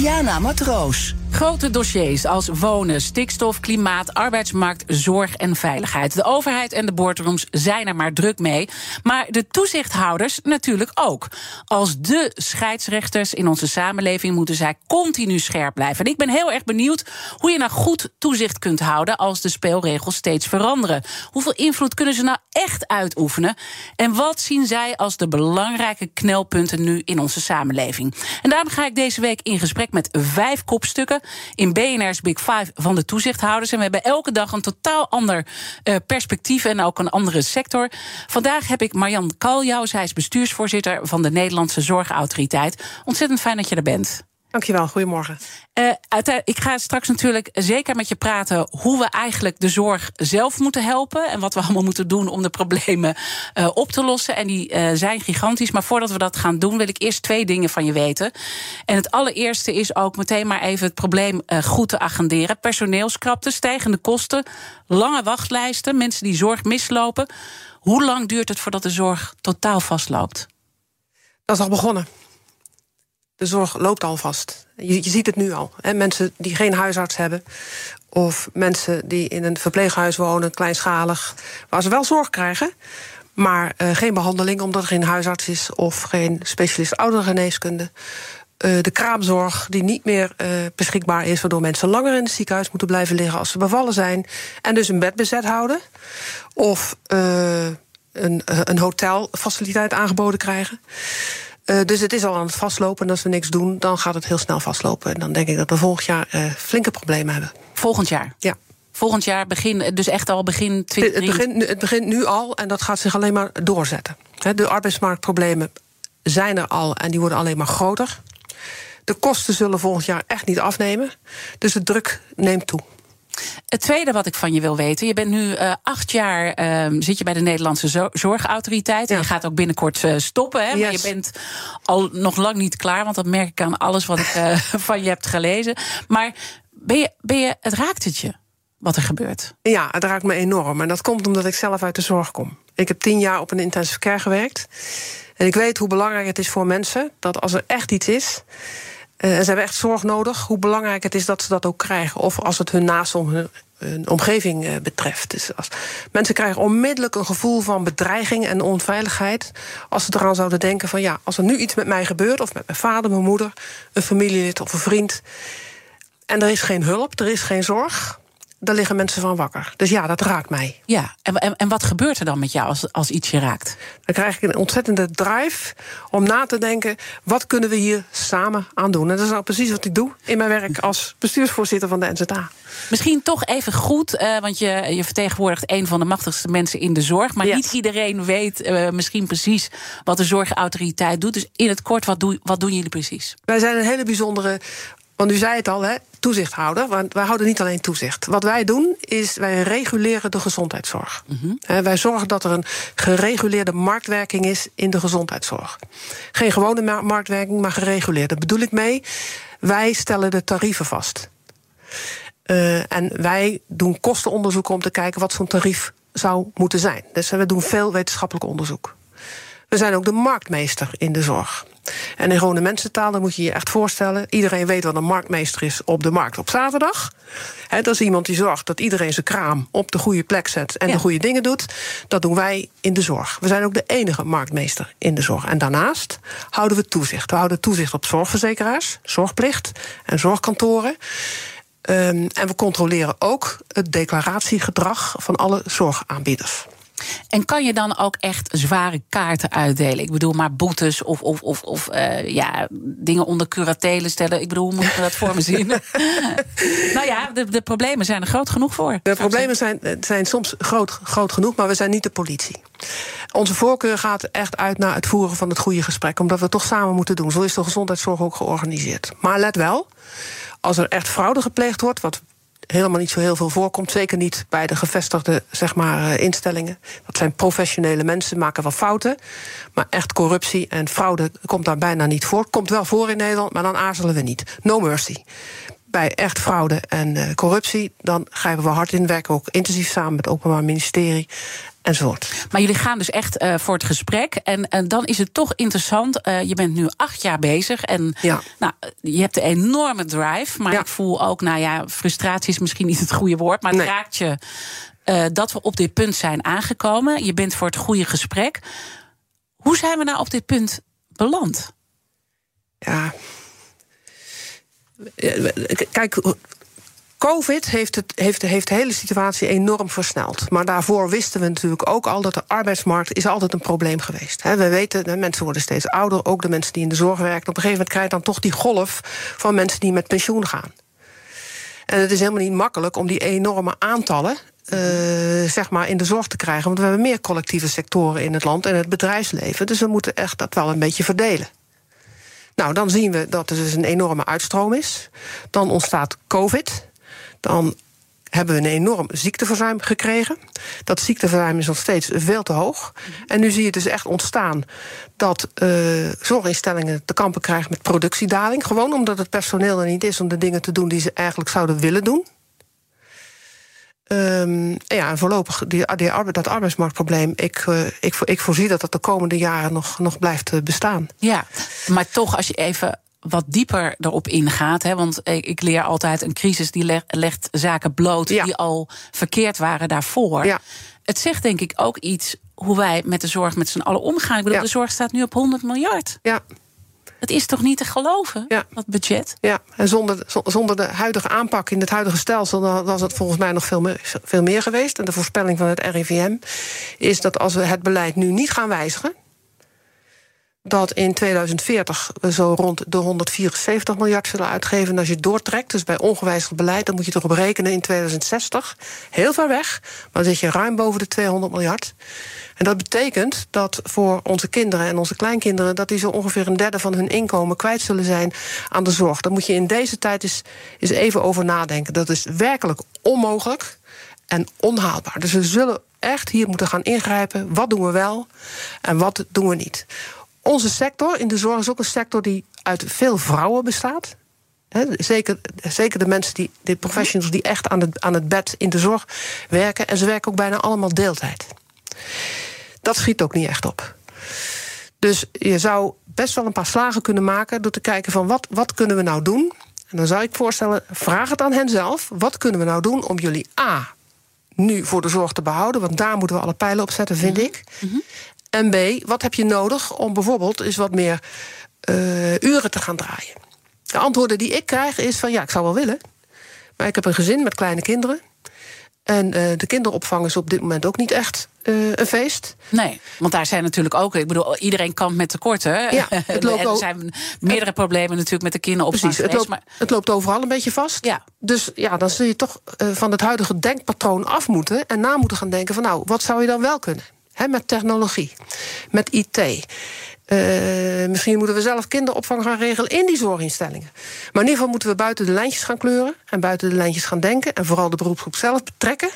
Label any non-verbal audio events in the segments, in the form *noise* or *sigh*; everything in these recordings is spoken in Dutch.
Diana Matroos. Grote dossiers als wonen, stikstof, klimaat, arbeidsmarkt, zorg en veiligheid. De overheid en de boardrooms zijn er maar druk mee. Maar de toezichthouders natuurlijk ook. Als de scheidsrechters in onze samenleving moeten zij continu scherp blijven. En ik ben heel erg benieuwd hoe je nou goed toezicht kunt houden als de speelregels steeds veranderen. Hoeveel invloed kunnen ze nou echt uitoefenen? En wat zien zij als de belangrijke knelpunten nu in onze samenleving? En daarom ga ik deze week in gesprek met vijf kopstukken in BNR's Big Five van de toezichthouders. En we hebben elke dag een totaal ander uh, perspectief en ook een andere sector. Vandaag heb ik Marjan Kaljouw. Zij is bestuursvoorzitter van de Nederlandse Zorgautoriteit. Ontzettend fijn dat je er bent. Dankjewel, goedemorgen. Uh, ik ga straks natuurlijk zeker met je praten hoe we eigenlijk de zorg zelf moeten helpen. En wat we *laughs* allemaal moeten doen om de problemen uh, op te lossen. En die uh, zijn gigantisch. Maar voordat we dat gaan doen, wil ik eerst twee dingen van je weten. En het allereerste is ook meteen maar even het probleem goed te agenderen. Personeelskrapte, stijgende kosten, lange wachtlijsten, mensen die zorg mislopen. Hoe lang duurt het voordat de zorg totaal vastloopt? Dat is al begonnen de zorg loopt al vast. Je, ziet het nu al. Hè? Mensen die geen huisarts hebben. Of mensen die in een verpleeghuis wonen, kleinschalig. Waar ze wel zorg krijgen. Maar uh, geen behandeling omdat er geen huisarts is. Of geen specialist oudergeneeskunde. Uh, de kraamzorg die niet meer uh, beschikbaar is. Waardoor mensen langer in het ziekenhuis moeten blijven liggen als ze bevallen zijn. En dus een bed bezet houden. Of een, een hotelfaciliteit aangeboden krijgen. Uh, dus het is al aan het vastlopen. En als we niks doen, dan gaat het heel snel vastlopen. En dan denk ik dat we volgend jaar uh, flinke problemen hebben. Volgend jaar? Ja. Volgend jaar begin, dus echt al begin 20... Het begint, het begint nu al en dat gaat zich alleen maar doorzetten. De arbeidsmarktproblemen zijn er al en die worden alleen maar groter. De kosten zullen volgend jaar echt niet afnemen. Dus de druk neemt toe. Het tweede wat ik van je wil weten. Je bent nu uh, acht jaar uh, zit je bij de Nederlandse Zorgautoriteit. Ja. En je gaat ook binnenkort uh, stoppen. Hè? Yes. Maar je bent al nog lang niet klaar. Want dat merk ik aan alles wat ik uh, *laughs* van je hebt gelezen. Maar ben je, ben je, het raakt het je wat er gebeurt? Ja, het raakt me enorm. En dat komt omdat ik zelf uit de zorg kom. Ik heb tien jaar op een intensive care gewerkt. En ik weet hoe belangrijk het is voor mensen dat als er echt iets is uh, ze hebben echt zorg nodig. Hoe belangrijk het is dat ze dat ook krijgen. Of als het hun naast om hun, omgeving uh, betreft. Dus als, mensen krijgen onmiddellijk een gevoel van bedreiging en onveiligheid. Als ze eraan zouden denken van ja, als er nu iets met mij gebeurt, of met mijn vader, mijn moeder, een familielid of een vriend. En er is geen hulp, er is geen zorg daar liggen mensen van wakker. Dus ja, dat raakt mij. Ja, en, en, en wat gebeurt er dan met jou als, als iets je raakt? Dan krijg ik een ontzettende drive om na te denken... wat kunnen we hier samen aan doen? En dat is nou precies wat ik doe in mijn werk als bestuursvoorzitter van de NZA. Misschien toch even goed, uh, want je, je vertegenwoordigt een van de machtigste mensen in de zorg. Maar yes. niet iedereen weet uh, misschien precies wat de zorgautoriteit doet. Dus in het kort, wat, doe, wat doen jullie precies? Wij zijn een hele bijzondere want u zei het al, hè, toezichthouder. Want wij houden niet alleen toezicht. Wat wij doen, is wij reguleren de gezondheidszorg. Mm -hmm. Wij zorgen dat er een gereguleerde marktwerking is in de gezondheidszorg. Geen gewone marktwerking, maar gereguleerd. Daar bedoel ik mee, wij stellen de tarieven vast. Uh, en wij doen kostenonderzoek om te kijken wat zo'n tarief zou moeten zijn. Dus we doen veel wetenschappelijk onderzoek. We zijn ook de marktmeester in de zorg. En in gewone mensentaal, dan moet je je echt voorstellen... iedereen weet wat een marktmeester is op de markt op zaterdag. He, dat is iemand die zorgt dat iedereen zijn kraam op de goede plek zet... en ja. de goede dingen doet. Dat doen wij in de zorg. We zijn ook de enige marktmeester in de zorg. En daarnaast houden we toezicht. We houden toezicht op zorgverzekeraars, zorgplicht en zorgkantoren... Um, en we controleren ook het declaratiegedrag van alle zorgaanbieders. En kan je dan ook echt zware kaarten uitdelen? Ik bedoel, maar boetes of, of, of, of uh, ja, dingen onder curatele stellen. Ik bedoel, hoe moet ik dat voor me zien? *laughs* nou ja, de, de problemen zijn er groot genoeg voor. De problemen zijn, zijn soms groot, groot genoeg, maar we zijn niet de politie. Onze voorkeur gaat echt uit naar het voeren van het goede gesprek, omdat we het toch samen moeten doen. Zo is de gezondheidszorg ook georganiseerd. Maar let wel, als er echt fraude gepleegd wordt, wat helemaal niet zo heel veel voorkomt. Zeker niet bij de gevestigde zeg maar, eh, instellingen. Dat zijn professionele mensen, maken wel fouten. Maar echt corruptie en fraude komt daar bijna niet voor. Komt wel voor in Nederland, maar dan aarzelen we niet. No mercy bij echt fraude en uh, corruptie, dan grijpen we hard in. Werken ook intensief samen met het Openbaar Ministerie enzovoort. Maar jullie gaan dus echt uh, voor het gesprek. En, en dan is het toch interessant. Uh, je bent nu acht jaar bezig. En ja. nou, je hebt een enorme drive. Maar ja. ik voel ook, nou ja, frustratie is misschien niet het goede woord. Maar het nee. raakt je uh, dat we op dit punt zijn aangekomen. Je bent voor het goede gesprek. Hoe zijn we nou op dit punt beland? Ja. Kijk, COVID heeft, het, heeft, heeft de hele situatie enorm versneld. Maar daarvoor wisten we natuurlijk ook al dat de arbeidsmarkt is altijd een probleem geweest. we weten, mensen worden steeds ouder, ook de mensen die in de zorg werken. Op een gegeven moment krijg je dan toch die golf van mensen die met pensioen gaan. En het is helemaal niet makkelijk om die enorme aantallen uh, zeg maar in de zorg te krijgen. Want we hebben meer collectieve sectoren in het land en het bedrijfsleven. Dus we moeten echt dat wel een beetje verdelen. Nou, dan zien we dat er dus een enorme uitstroom is. Dan ontstaat COVID. Dan hebben we een enorm ziekteverzuim gekregen. Dat ziekteverzuim is nog steeds veel te hoog. En nu zie je dus echt ontstaan dat uh, zorginstellingen te kampen krijgen met productiedaling. Gewoon omdat het personeel er niet is om de dingen te doen die ze eigenlijk zouden willen doen. Um, ja, en voorlopig die, dat arbeidsmarktprobleem, ik, uh, ik, ik voorzie dat dat de komende jaren nog, nog blijft uh, bestaan. Ja, maar toch, als je even wat dieper erop ingaat. Hè, want ik leer altijd een crisis die legt zaken bloot ja. die al verkeerd waren daarvoor. Ja. Het zegt denk ik ook iets hoe wij met de zorg met z'n allen omgaan. Ik bedoel, ja. de zorg staat nu op 100 miljard. Ja. Het is toch niet te geloven, ja. dat budget? Ja, en zonder, zonder de huidige aanpak in het huidige stelsel... dan was het volgens mij nog veel meer, veel meer geweest. En de voorspelling van het RIVM is dat als we het beleid nu niet gaan wijzigen dat in 2040 we zo rond de 174 miljard zullen uitgeven. En als je doortrekt, dus bij ongewijzigd beleid, dan moet je erop rekenen in 2060. Heel ver weg, maar dan zit je ruim boven de 200 miljard. En dat betekent dat voor onze kinderen en onze kleinkinderen... dat die zo ongeveer een derde van hun inkomen kwijt zullen zijn aan de zorg. Daar moet je in deze tijd eens, eens even over nadenken. Dat is werkelijk onmogelijk en onhaalbaar. Dus we zullen echt hier moeten gaan ingrijpen. Wat doen we wel en wat doen we niet? Onze sector in de zorg is ook een sector die uit veel vrouwen bestaat. zeker, zeker de mensen, die, de professionals die echt aan het, aan het bed in de zorg werken. En ze werken ook bijna allemaal deeltijd. Dat schiet ook niet echt op. Dus je zou best wel een paar slagen kunnen maken door te kijken van wat, wat kunnen we nou doen. En dan zou ik voorstellen, vraag het aan hen zelf. Wat kunnen we nou doen om jullie A, nu voor de zorg te behouden? Want daar moeten we alle pijlen op zetten, vind ik. Mm en B, wat heb je nodig om bijvoorbeeld eens wat meer uh, uren te gaan draaien? De antwoorden die ik krijg is van ja, ik zou wel willen. Maar ik heb een gezin met kleine kinderen. En uh, de kinderopvang is op dit moment ook niet echt uh, een feest. Nee, want daar zijn natuurlijk ook. Ik bedoel, iedereen kan met tekorten. Ja, *laughs* het loopt er zijn meerdere problemen natuurlijk met de kinderopvang. Precies, het loopt, maar... het loopt overal een beetje vast. Ja. Dus ja, dan zul je toch uh, van het huidige denkpatroon af moeten. En na moeten gaan denken van nou, wat zou je dan wel kunnen? Met technologie, met IT. Eh, misschien moeten we zelf kinderopvang gaan regelen in die zorginstellingen. Maar in ieder geval moeten we buiten de lijntjes gaan kleuren en buiten de lijntjes gaan denken. En vooral de beroepsgroep zelf betrekken.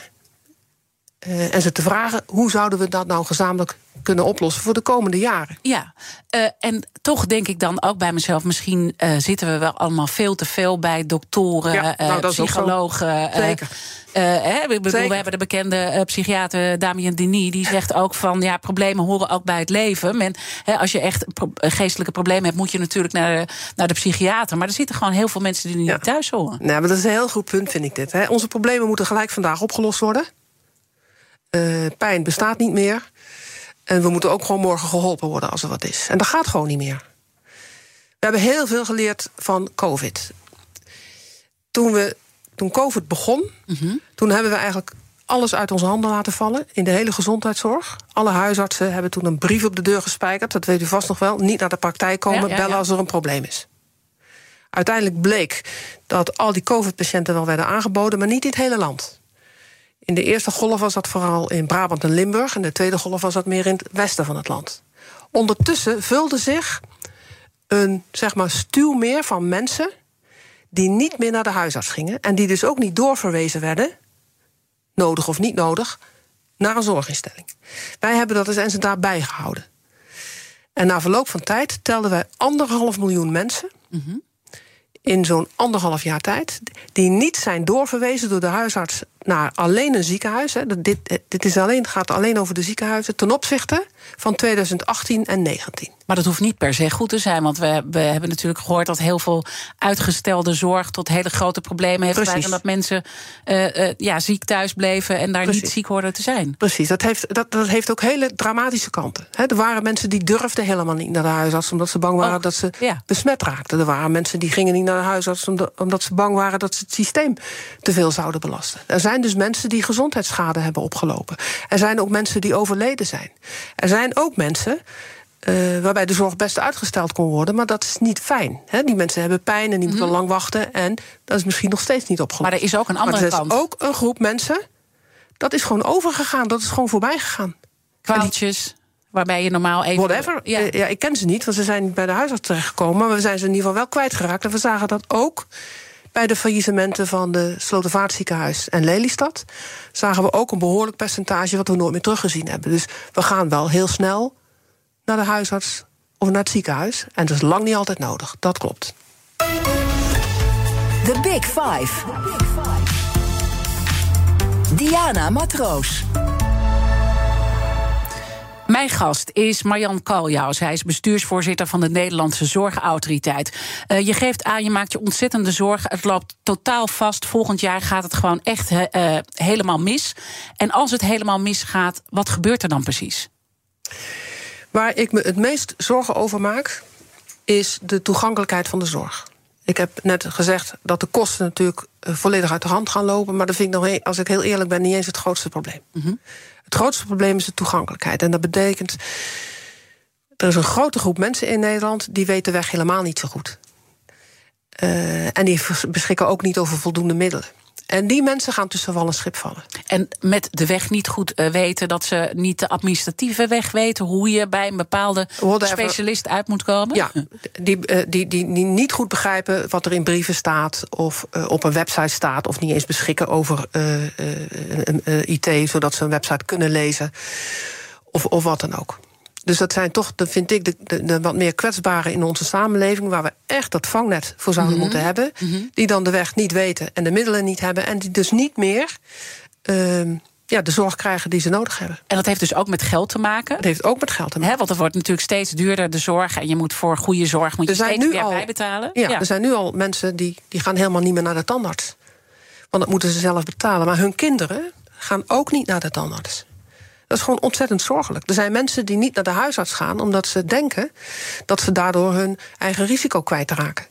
Uh, en ze te vragen hoe zouden we dat nou gezamenlijk kunnen oplossen voor de komende jaren. Ja, uh, en toch denk ik dan ook bij mezelf... misschien uh, zitten we wel allemaal veel te veel bij doktoren, ja, nou, psychologen. Zeker. Hè, ik bedoel, we hebben de bekende psychiater Damien Denis... die zegt ook van, ja, problemen horen ook bij het leven. Men, hè, als je echt pro geestelijke problemen hebt... moet je natuurlijk naar de, naar de psychiater. Maar er zitten gewoon heel veel mensen die er niet thuis horen. Nou, maar dat is een heel goed punt, vind ik dit. Hè. Onze problemen moeten gelijk vandaag opgelost worden. Uh, pijn bestaat niet meer. En we moeten ook gewoon morgen geholpen worden als er wat is. En dat gaat gewoon niet meer. We hebben heel veel geleerd van COVID. Toen, we, toen COVID begon, mm -hmm. toen hebben we eigenlijk alles uit onze handen laten vallen in de hele gezondheidszorg. Alle huisartsen hebben toen een brief op de deur gespijkerd. Dat weet u vast nog wel. Niet naar de praktijk komen, Ja, ja, bellen ja. als er een probleem is. Uiteindelijk bleek dat al die COVID-patiënten wel werden aangeboden, maar niet in het hele land. In de eerste golf was dat vooral in Brabant en Limburg. En de tweede golf was dat meer in het westen van het land. Ondertussen vulde zich een zeg maar, stuwmeer van mensen die niet meer naar de huisarts gingen. En die dus ook niet doorverwezen werden, nodig of niet nodig, naar een zorginstelling. Wij hebben dat als NZA daarbij gehouden. En na verloop van tijd telden wij anderhalf miljoen mensen. In zo'n anderhalf jaar tijd. Die niet zijn doorverwezen door de huisarts naar alleen een ziekenhuis. Hè. Dit, eh, dit is alleen, gaat alleen over de ziekenhuizen. ten opzichte van 2018 en 2019. Maar dat hoeft niet per se goed te zijn. Want we, we hebben natuurlijk gehoord dat heel veel uitgestelde zorg tot hele grote problemen heeft geleid. En dat mensen eh, eh, ja, ziek thuis bleven en daar niet ziek hoorden te zijn. Precies, dat heeft, dat, dat heeft ook hele dramatische kanten. Er waren mensen die durfden helemaal niet naar de huisarts... omdat ze bang waren Ook, dat ze ja. besmet raakten. Er waren mensen die gingen niet naar de huisarts... omdat, omdat ze bang waren dat ze het systeem te veel zouden belasten. Er zijn dus mensen die gezondheidsschade hebben opgelopen. Er zijn ook mensen die overleden zijn. Er zijn ook mensen... eh, waarbij de zorg best uitgesteld kon worden, maar dat is niet fijn. Die mensen hebben pijn en die moeten lang wachten... en dat is misschien nog steeds niet opgelost. Mhm. Maar er is ook een andere maar er is kant. ook een groep mensen... dat is gewoon overgegaan, dat is gewoon voorbij gegaan. Kwaaltjes waarbij je normaal even... Whatever. Ja. Ja. ja, ik ken ze niet, want ze zijn bij de huisarts terechtgekomen. Maar we zijn ze in ieder geval wel kwijtgeraakt. En we zagen dat ook bij de faillissementen van de Slotervaartziekenhuis en Lelystad. Zagen we ook een behoorlijk percentage wat we nooit meer teruggezien hebben. Dus we gaan wel heel snel naar de huisarts of naar het ziekenhuis. En dat is lang niet altijd nodig. Dat klopt. The Big Five. Diana Matroos. Mijn gast is Marjan Kaljaus. Hij is bestuursvoorzitter van de Nederlandse Zorgautoriteit. Eh, je geeft aan, je maakt je ontzettende zorgen. Het loopt totaal vast. Volgend jaar gaat het gewoon echt eh, helemaal mis. En als het helemaal misgaat, wat gebeurt er dan precies? Waar ik me het meest zorgen over maak, is de toegankelijkheid van de zorg. Ik heb net gezegd dat de kosten natuurlijk eh, volledig uit de hand gaan lopen. Maar dat vind ik nog, als ik heel eerlijk ben, niet eens het grootste probleem. Het grootste probleem is de toegankelijkheid. En dat betekent. Er is een grote groep mensen in Nederland die weten de weg helemaal niet zo goed. Eh, en die beschikken ook niet over voldoende middelen. En die mensen gaan tussen wal en schip vallen. En met de weg niet goed eh, weten, dat ze niet de administratieve weg weten, hoe je bij een bepaalde Whatever. specialist uit moet komen. Ja, die, eh, die, die, die niet goed begrijpen wat er in brieven staat... of eh, op een website staat... of niet eens beschikken over eh, IT... zodat ze een website kunnen lezen, of, of wat dan ook. Dus dat zijn toch, dat vind ik, de, de, de wat meer kwetsbaren in onze samenleving... waar we echt dat vangnet voor zouden moeten hebben... die dan de weg niet weten en de middelen niet hebben... en die dus niet meer ehm, ja, de zorg krijgen die ze nodig hebben. En dat heeft dus ook met geld te maken. Dat heeft ook met geld te maken. Hè, want het wordt natuurlijk steeds duurder, de zorg. En je moet voor goede zorg moet je Er steeds nu meer al- bijbetalen. Ja, er zijn nu al mensen die, die gaan helemaal niet meer naar de tandarts. Want dat moeten ze zelf betalen. Maar hun kinderen gaan ook niet naar de tandarts. Dat is gewoon ontzettend zorgelijk. Er zijn mensen die niet naar de huisarts gaan... omdat ze denken dat ze daardoor hun eigen risico kwijtraken.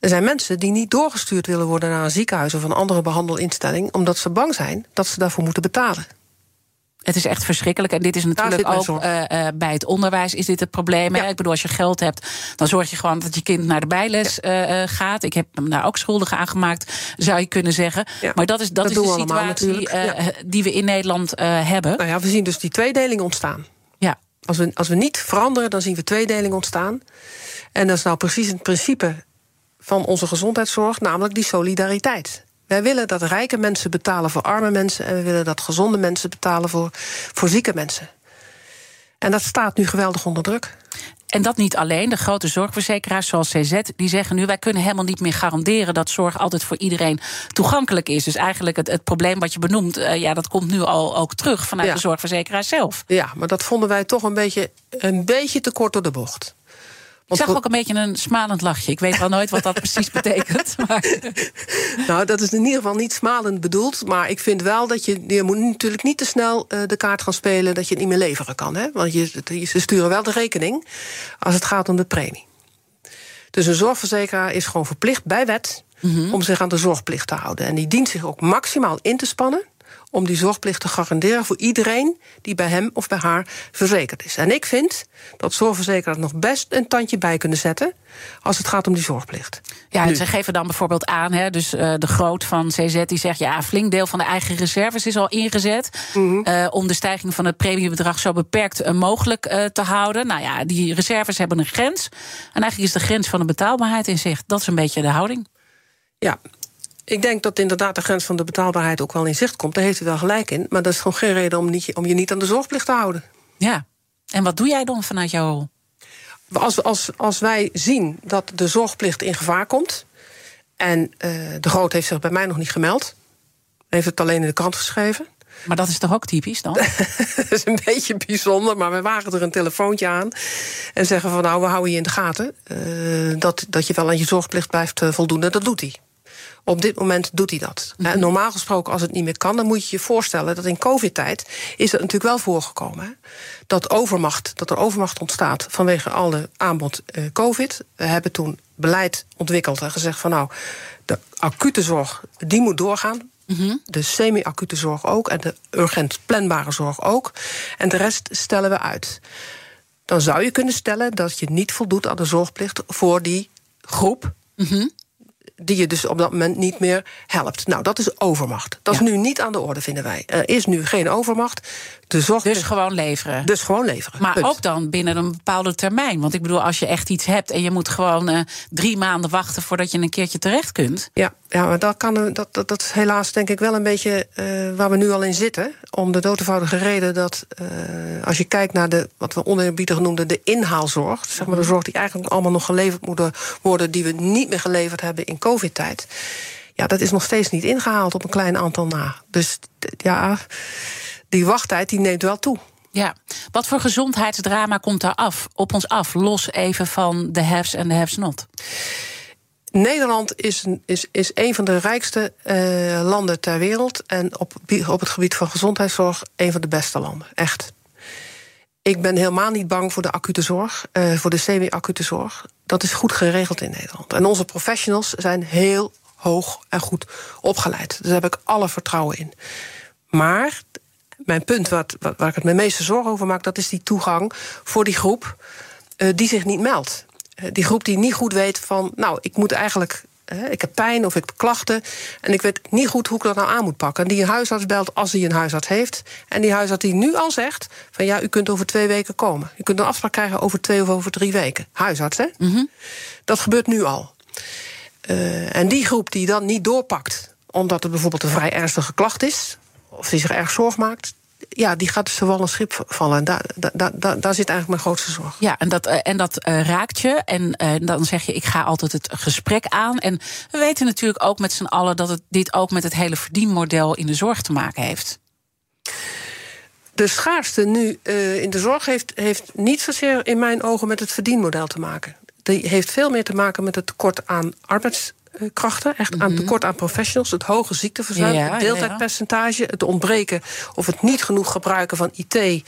Er zijn mensen die niet doorgestuurd willen worden naar een ziekenhuis... of een andere behandelinstelling... omdat ze bang zijn dat ze daarvoor moeten betalen. Het is echt verschrikkelijk. En dit is natuurlijk ook eh, eh, bij het onderwijs is dit het probleem. Ja. Ik bedoel, als je geld hebt, dan zorg je gewoon dat je kind naar de bijles eh, gaat. Ik heb hem daar ook schuldig aan gemaakt, zou je kunnen zeggen. Ja, Maar dat is, dat dat is de allemaal situatie die we in Nederland hebben. Nou ja, we zien dus die tweedeling ontstaan. Ja. Als we, als we niet veranderen, dan zien we tweedeling ontstaan. En dat is nou precies het principe van onze gezondheidszorg, namelijk die solidariteit. Wij willen dat rijke mensen betalen voor arme mensen... en we willen dat gezonde mensen betalen voor, voor zieke mensen. En dat staat nu geweldig onder druk. En dat niet alleen. De grote zorgverzekeraars zoals CZ, die zeggen nu... wij kunnen helemaal niet meer garanderen dat zorg altijd voor iedereen toegankelijk is. Dus eigenlijk het, het probleem wat je benoemt... eh, ja, dat komt nu al ook terug vanuit Ja. de zorgverzekeraars zelf. Ja, maar dat vonden wij toch een beetje, een beetje te kort door de bocht. Ik zag ook een beetje een smalend lachje. Ik weet wel nooit wat dat *laughs* precies betekent. Maar Nou, dat is in ieder geval niet smalend bedoeld. Maar ik vind wel dat je. Je moet natuurlijk niet te snel eh, de kaart gaan spelen dat je het niet meer leveren kan. Hè? Want je, je- ze sturen wel de rekening als het gaat om de premie. Dus een zorgverzekeraar is gewoon verplicht bij wet om zich aan de zorgplicht te houden. En die dient zich ook maximaal in te spannen om die zorgplicht te garanderen voor iedereen die bij hem of bij haar verzekerd is. En ik vind dat zorgverzekeraars nog best een tandje bij kunnen zetten als het gaat om die zorgplicht. Ja, en ze geven dan bijvoorbeeld aan, hè, dus uh, de groot van CZ die zegt ja, een flink deel van de eigen reserves is al ingezet mm -hmm. uh, om de stijging van het premiebedrag zo beperkt uh, mogelijk te houden. Nou ja, die reserves hebben een grens. En eigenlijk is de grens van de betaalbaarheid in zicht. Dat is een beetje de houding. Ja, ik denk dat inderdaad de grens van de betaalbaarheid ook wel in zicht komt. Daar heeft u wel gelijk in. Maar dat is gewoon geen reden om, niet, om je niet aan de zorgplicht te houden. Ja, en wat doe jij dan vanuit jouw rol? Als, als, als wij zien dat de zorgplicht in gevaar komt. en uh, de Groot heeft zich bij mij nog niet gemeld. heeft het alleen in de krant geschreven. Maar dat is toch ook typisch dan? *laughs* dat is een beetje bijzonder, maar we wagen er een telefoontje aan. En zeggen van nou, we houden je in de gaten. Uh, dat, dat je wel aan je zorgplicht blijft uh, voldoen. En dat doet hij. Op dit moment doet hij dat. Mm -hmm. Normaal gesproken, als het niet meer kan, dan moet je je voorstellen dat in COVID-tijd is het natuurlijk wel voorgekomen. Hè? Dat, overmacht, dat er overmacht ontstaat vanwege alle aanbod uh, COVID. We hebben toen beleid ontwikkeld en gezegd van nou, de acute zorg die moet doorgaan. -hmm. De semi-acute zorg ook en de urgent planbare zorg ook. En de rest stellen we uit. Dan zou je kunnen stellen dat je niet voldoet aan de zorgplicht voor die groep. Mm -hmm die je dus op dat moment niet meer helpt. Nou, dat is overmacht. Dat ja. is nu niet aan de orde, vinden wij. Er is nu geen overmacht. Dus gewoon leveren. Dus gewoon leveren. Maar punt. ook dan binnen een bepaalde termijn. Want ik bedoel, als je echt iets hebt en je moet gewoon uh, drie maanden wachten voordat je een keertje terecht kunt. Ja, ja maar dat, kan, dat, dat, dat is helaas denk ik wel een beetje uh, waar we nu al in zitten. Om de doodeenvoudige reden dat uh, als je kijkt naar de, wat we oneerbiedig noemden, de inhaalzorg. Zeg maar de zorg die eigenlijk allemaal nog geleverd moet worden, die we niet meer geleverd hebben in COVID-tijd. Ja, dat is nog steeds niet ingehaald op een klein aantal na. Dus ja, die wachttijd die neemt wel toe. Ja, wat voor gezondheidsdrama komt daar af, op ons af, los even van de haves en de haves not? Nederland is, is, is een van de rijkste uh, landen ter wereld. En op, op het gebied van gezondheidszorg een van de beste landen. Echt. Ik ben helemaal niet bang voor de acute zorg, uh, voor de semi-acute zorg. Dat is goed geregeld in Nederland. En onze professionals zijn heel hoog en goed opgeleid. Dus daar heb ik alle vertrouwen in. Maar mijn punt, wat, wat, waar ik het me meeste zorgen over maak, dat is die toegang voor die groep uh, die zich niet meldt. Uh, die groep die niet goed weet van, nou, ik moet eigenlijk. Uh, ik heb pijn of ik heb klachten. En ik weet niet goed hoe ik dat nou aan moet pakken. En die een huisarts belt als hij een huisarts heeft. En die huisarts die nu al zegt: van ja, u kunt over twee weken komen. U kunt een afspraak krijgen over twee of over drie weken. Huisarts, hè? Mm -hmm. Dat gebeurt nu al. En die groep die dan niet doorpakt, omdat het bijvoorbeeld een vrij ernstige klacht is, of die zich erg zorg maakt, ja, die gaat dus wel een schip vallen. En daar, daar, daar, daar zit eigenlijk mijn grootste zorg. Ja, en dat, en dat uh, raakt je. En uh, dan zeg je, ik ga altijd het gesprek aan. En we weten natuurlijk ook met z'n allen dat het, dit ook met het hele verdienmodel in de zorg te maken heeft. De schaarste nu uh, in de zorg heeft, heeft niet zozeer in mijn ogen met het verdienmodel te maken. Die heeft veel meer te maken met het tekort aan arbeids krachten, echt aan tekort aan professionals, het hoge ziekteverzuim, ja, ja, het deeltijdpercentage, het ontbreken of het niet genoeg gebruiken van IT, uh,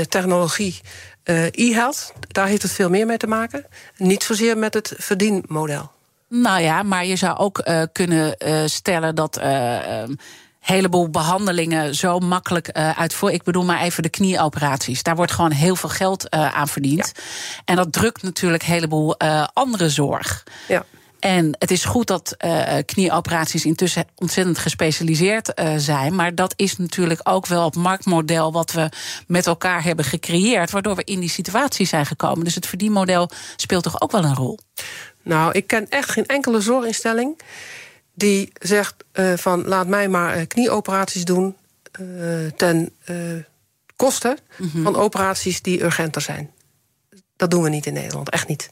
technologie, uh, e-health. Daar heeft het veel meer mee te maken. Niet zozeer met het verdienmodel. Nou ja, maar je zou ook uh, kunnen stellen dat heleboel behandelingen zo makkelijk uh, uitvoeren. Ik bedoel maar even de knieoperaties. Daar wordt gewoon heel veel geld uh, aan verdiend. Ja. En dat drukt natuurlijk een heleboel uh, andere zorg. Ja. En het is goed dat uh, knieoperaties intussen ontzettend gespecialiseerd uh, zijn. Maar dat is natuurlijk ook wel het marktmodel wat we met elkaar hebben gecreëerd. Waardoor we in die situatie zijn gekomen. Dus het verdienmodel speelt toch ook wel een rol? Nou, ik ken echt geen enkele zorginstelling die zegt uh, van laat mij maar knieoperaties doen ten koste mm -hmm. van operaties die urgenter zijn. Dat doen we niet in Nederland, echt niet.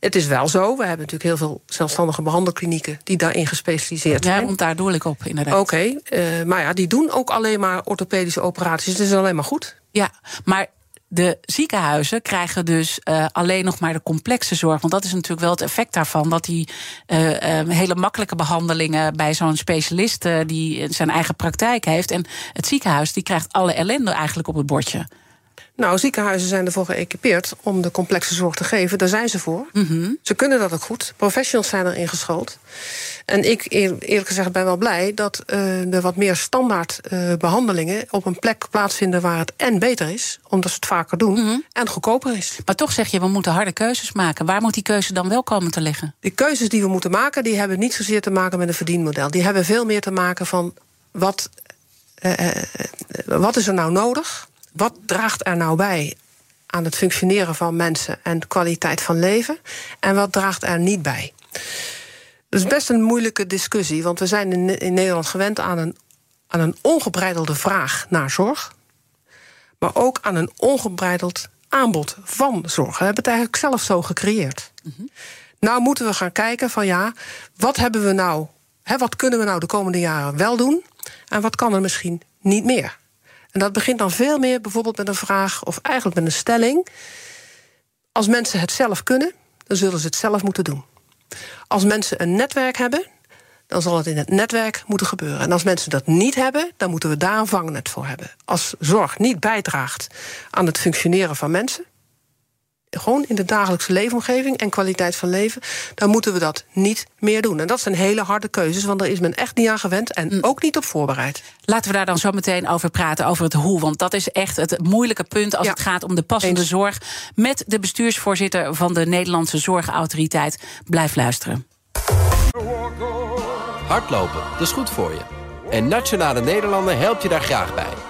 Het is wel zo, we hebben natuurlijk heel veel zelfstandige behandelklinieken die daarin gespecialiseerd zijn. Ja, want daar doe ik op, inderdaad. Oké, okay, uh, maar ja, die doen ook alleen maar orthopedische operaties. Dat is alleen maar goed. Ja, maar de ziekenhuizen krijgen dus uh, alleen nog maar de complexe zorg. Want dat is natuurlijk wel het effect daarvan. Dat die uh, uh, hele makkelijke behandelingen bij zo'n specialist die zijn eigen praktijk heeft. En het ziekenhuis die krijgt alle ellende eigenlijk op het bordje. Nou, ziekenhuizen zijn ervoor geëquipeerd om de complexe zorg te geven. Daar zijn ze voor. Mhm. Ze kunnen dat ook goed. Professionals zijn erin geschoold. En ik, eer- eerlijk gezegd, ben wel blij dat eh, er wat meer standaard eh, behandelingen op een plek plaatsvinden waar het en beter is, omdat ze het vaker doen, Mhm. en goedkoper is. Maar toch zeg je, we moeten harde keuzes maken. Waar moet die keuze dan wel komen te liggen? De keuzes die we moeten maken, die hebben niet zozeer te maken met een verdienmodel. Die hebben veel meer te maken van wat, eh, wat is er nou nodig? Wat draagt er nou bij aan het functioneren van mensen en kwaliteit van leven? En wat draagt er niet bij? Dat is best een moeilijke discussie, want we zijn in, in Nederland gewend aan een, aan een ongebreidelde vraag naar zorg, maar ook aan een ongebreideld aanbod van zorg. We hebben het eigenlijk zelf zo gecreëerd. Nou moeten we gaan kijken van ja, wat hebben we nou, hè, wat kunnen we nou de komende jaren wel doen en wat kan er misschien niet meer? En dat begint dan veel meer bijvoorbeeld met een vraag of eigenlijk met een stelling. Als mensen het zelf kunnen, dan zullen ze het zelf moeten doen. Als mensen een netwerk hebben, dan zal het in het netwerk moeten gebeuren. En als mensen dat niet hebben, dan moeten we daar een vangnet voor hebben. Als zorg niet bijdraagt aan het functioneren van mensen, gewoon in de dagelijkse leefomgeving en kwaliteit van leven, dan moeten we dat niet meer doen. En dat zijn hele harde keuzes, want daar is men echt niet aan gewend en ook niet op voorbereid. Laten we daar dan zo meteen over praten, over het hoe. Want dat is echt het moeilijke punt als Ja. het gaat om de passende Eens. zorg. Met de bestuursvoorzitter van de Nederlandse Zorgautoriteit. Blijf luisteren. Hardlopen, dat is goed voor je. En Nationale Nederlanden helpt je daar graag bij.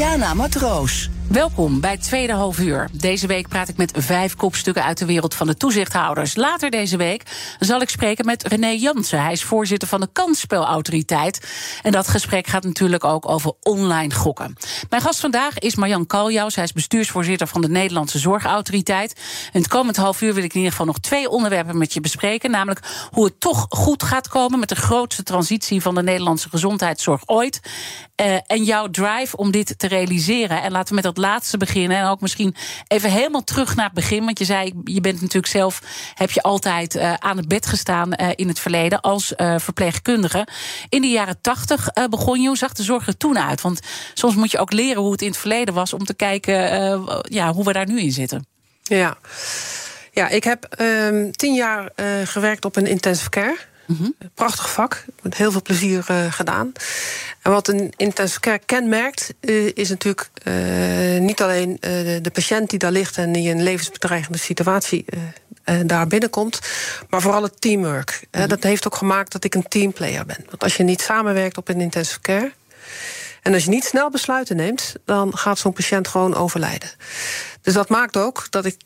Diana Matroos. Welkom bij tweede half uur. Deze week praat ik met vijf kopstukken uit de wereld van de toezichthouders. Later deze week zal ik spreken met René Jansen. Hij is voorzitter van de Kansspelautoriteit. En dat gesprek gaat natuurlijk ook over online gokken. Mijn gast vandaag is Marjan Kaljaus. Hij is bestuursvoorzitter van de Nederlandse Zorgautoriteit. En het komend half uur wil ik in ieder geval nog twee onderwerpen met je bespreken. Namelijk hoe het toch goed gaat komen met de grootste transitie van de Nederlandse gezondheidszorg ooit. Eh, en jouw drive om dit te realiseren. En laten we met dat laatste beginnen. En ook misschien even helemaal terug naar het begin. Want je zei, je bent natuurlijk zelf, heb je altijd eh, aan het bed gestaan eh, in het verleden als verpleegkundige. In de jaren tachtig begon je. Hoe zag de zorg er toen uit? Want soms moet je ook leren hoe het in het verleden was om te kijken ja, hoe we daar nu in zitten. Ja, ja ik heb ehm, tien jaar gewerkt op een intensive care. Prachtig vak, met heel veel plezier eh, gedaan. En wat een intensive care kenmerkt, eh, is natuurlijk eh, niet alleen de, patiënt die daar ligt en die in een levensbedreigende situatie daar binnenkomt, maar vooral het teamwork. Eh, dat heeft ook gemaakt dat ik een teamplayer ben. Want als je niet samenwerkt op een intensive care, en als je niet snel besluiten neemt, dan gaat zo'n patiënt gewoon overlijden. Dus dat maakt ook dat ik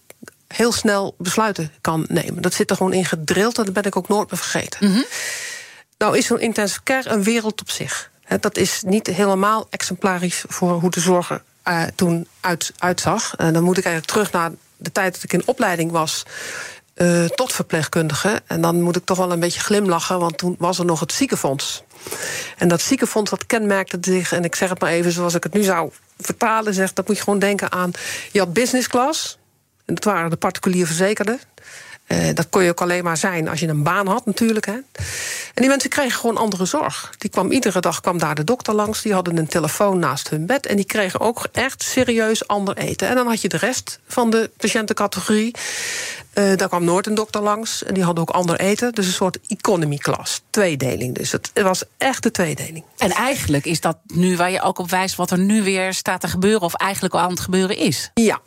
heel snel besluiten kan nemen. Dat zit er gewoon in gedrild en dat ben ik ook nooit meer vergeten. Nou is zo'n intensive care een wereld op zich. Dat is niet helemaal exemplarisch voor hoe de zorg er eh, toen uit, uitzag. En dan moet ik eigenlijk terug naar de tijd dat ik in opleiding was. eh, tot verpleegkundige. En dan moet ik toch wel een beetje glimlachen, want toen was er nog het ziekenfonds. En dat ziekenfonds dat kenmerkte zich, en ik zeg het maar even zoals ik het nu zou vertalen, zeg, dat moet je gewoon denken aan. Je had business class, en dat waren de particulier verzekerden. Eh, dat kon je ook alleen maar zijn als je een baan had, natuurlijk. Hè. En die mensen kregen gewoon andere zorg. Die kwam, iedere dag kwam daar de dokter langs. Die hadden een telefoon naast hun bed. En die kregen ook echt serieus ander eten. En dan had je de rest van de patiëntencategorie. Eh, daar kwam nooit een dokter langs. En die hadden ook ander eten. Dus een soort economy class. Tweedeling dus. Het was echt de tweedeling. En eigenlijk is dat nu waar je ook op wijst wat er nu weer staat te gebeuren, of eigenlijk al aan het gebeuren is. Ja.